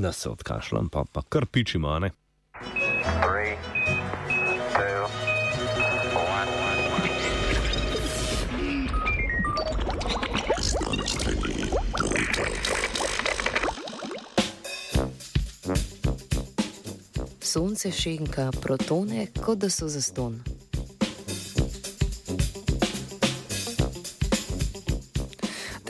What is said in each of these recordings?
da se odkašljam, pa, pa kar pičimo, ne? Three, two, Sonce šenka protone, kot da so zaston.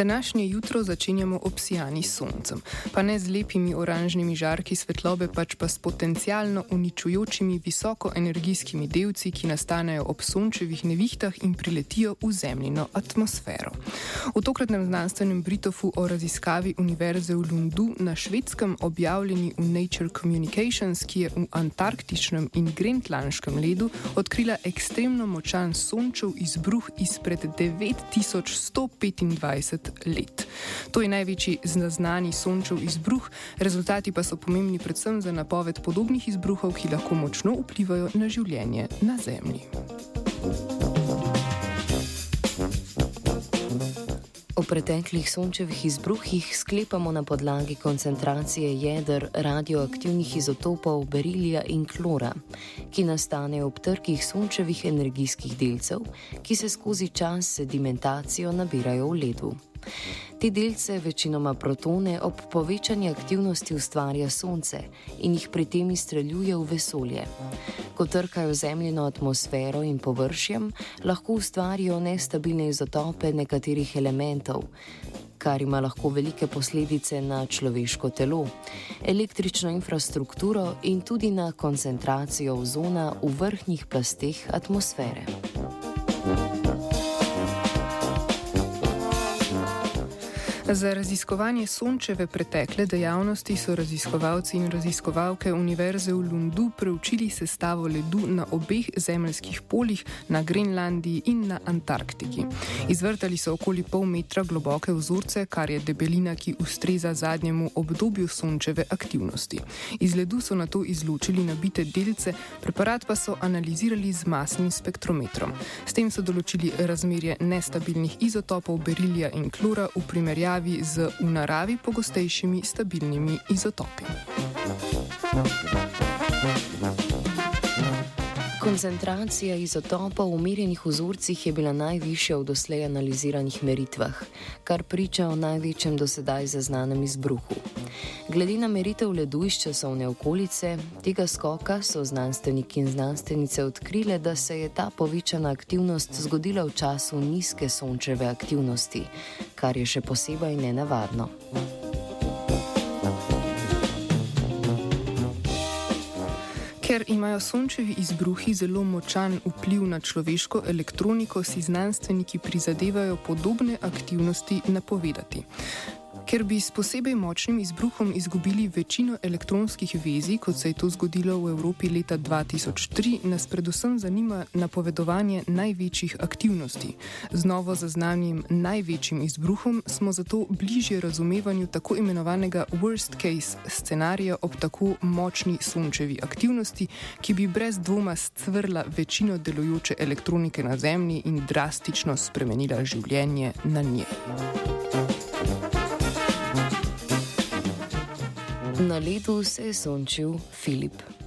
Današnje jutro začenjamo obsijani soncem, pa ne z lepimi oranžnimi žarki svetlobe, pač pa s potencialno uničujočimi visokoenergijskimi delci, ki nastanejo ob sončevih nevihtah in priletijo v zemljino atmosfero. V tokratnem znanstvenem britofu o raziskavi Univerze v Lundu na švedskem objavljeni v Nature Communications, ki je v antarktičnem in grenlandškem ledu odkrila ekstremno močan sončev izbruh izpred 9125 let. To je največji znani sončev izbruh, rezultati pa so pomembni predvsem za napoved podobnih izbruhov, ki lahko močno vplivajo na življenje na Zemlji. O preteklih sončevih izbruhih sklepamo na podlagi koncentracije jedr radioaktivnih izotopov berilija in klora, ki nastanejo ob trkih sončevih energijskih delcev, ki se skozi čas sedimentacijo nabirajo v ledu. Te delce, večinoma protone, ob povečani aktivnosti ustvarja Sonce in jih pri tem izstreljuje v vesolje. Ko trkajo zemljino atmosfero in površjem, lahko ustvarijo nestabilne izotope nekaterih elementov, kar ima lahko velike posledice na človeško telo, električno infrastrukturo in tudi na koncentracijo ozona v vrhnjih plasteh atmosfere. Za raziskovanje sončeve pretekle dejavnosti so raziskovalci in raziskovalke Univerze v Lundu preučili sestavo ledu na obeh zemeljskih poljih, na Grenlandiji in na Antarktiki. Izvrtali so okoli pol metra globoke vzorce, kar je debelina, ki ustreza zadnjemu obdobju sončeve aktivnosti. Iz ledu so na to izločili nabite delce, preparat pa so analizirali z masnim spektrometrom. S tem so določili razmerje nestabilnih izotopov berilija in klora v primerjavi primerjavi z v naravi pogostejšimi stabilnimi izotopi. Koncentracija izotopov v umirjenih vzorcih je bila najvišja v doslej analiziranih meritvah, kar priča o največjem dosedaj zaznanem izbruhu. Glede na meritev ledu iz časovne okolice tega skoka so znanstveniki in znanstvenice odkrile, da se je ta povečana aktivnost zgodila v času nizke sončeve aktivnosti, kar je še posebej nenavadno. Ker imajo sončevi izbruhi zelo močan vpliv na človeško elektroniko, si znanstveniki prizadevajo podobne aktivnosti napovedati. Ker bi s posebej močnim izbruhom izgubili večino elektronskih vezij, kot se je to zgodilo v Evropi leta 2003, nas predvsem zanima napovedovanje največjih aktivnosti. Z novo zaznanjem največjim izbruhom smo zato bližje razumevanju tako imenovanega worst case scenarija ob tako močni sončevi aktivnosti, ki bi brez dvoma stvrla večino delujoče elektronike na Zemlji in drastično spremenila življenje na njej. Na ledu se je sončil Filip.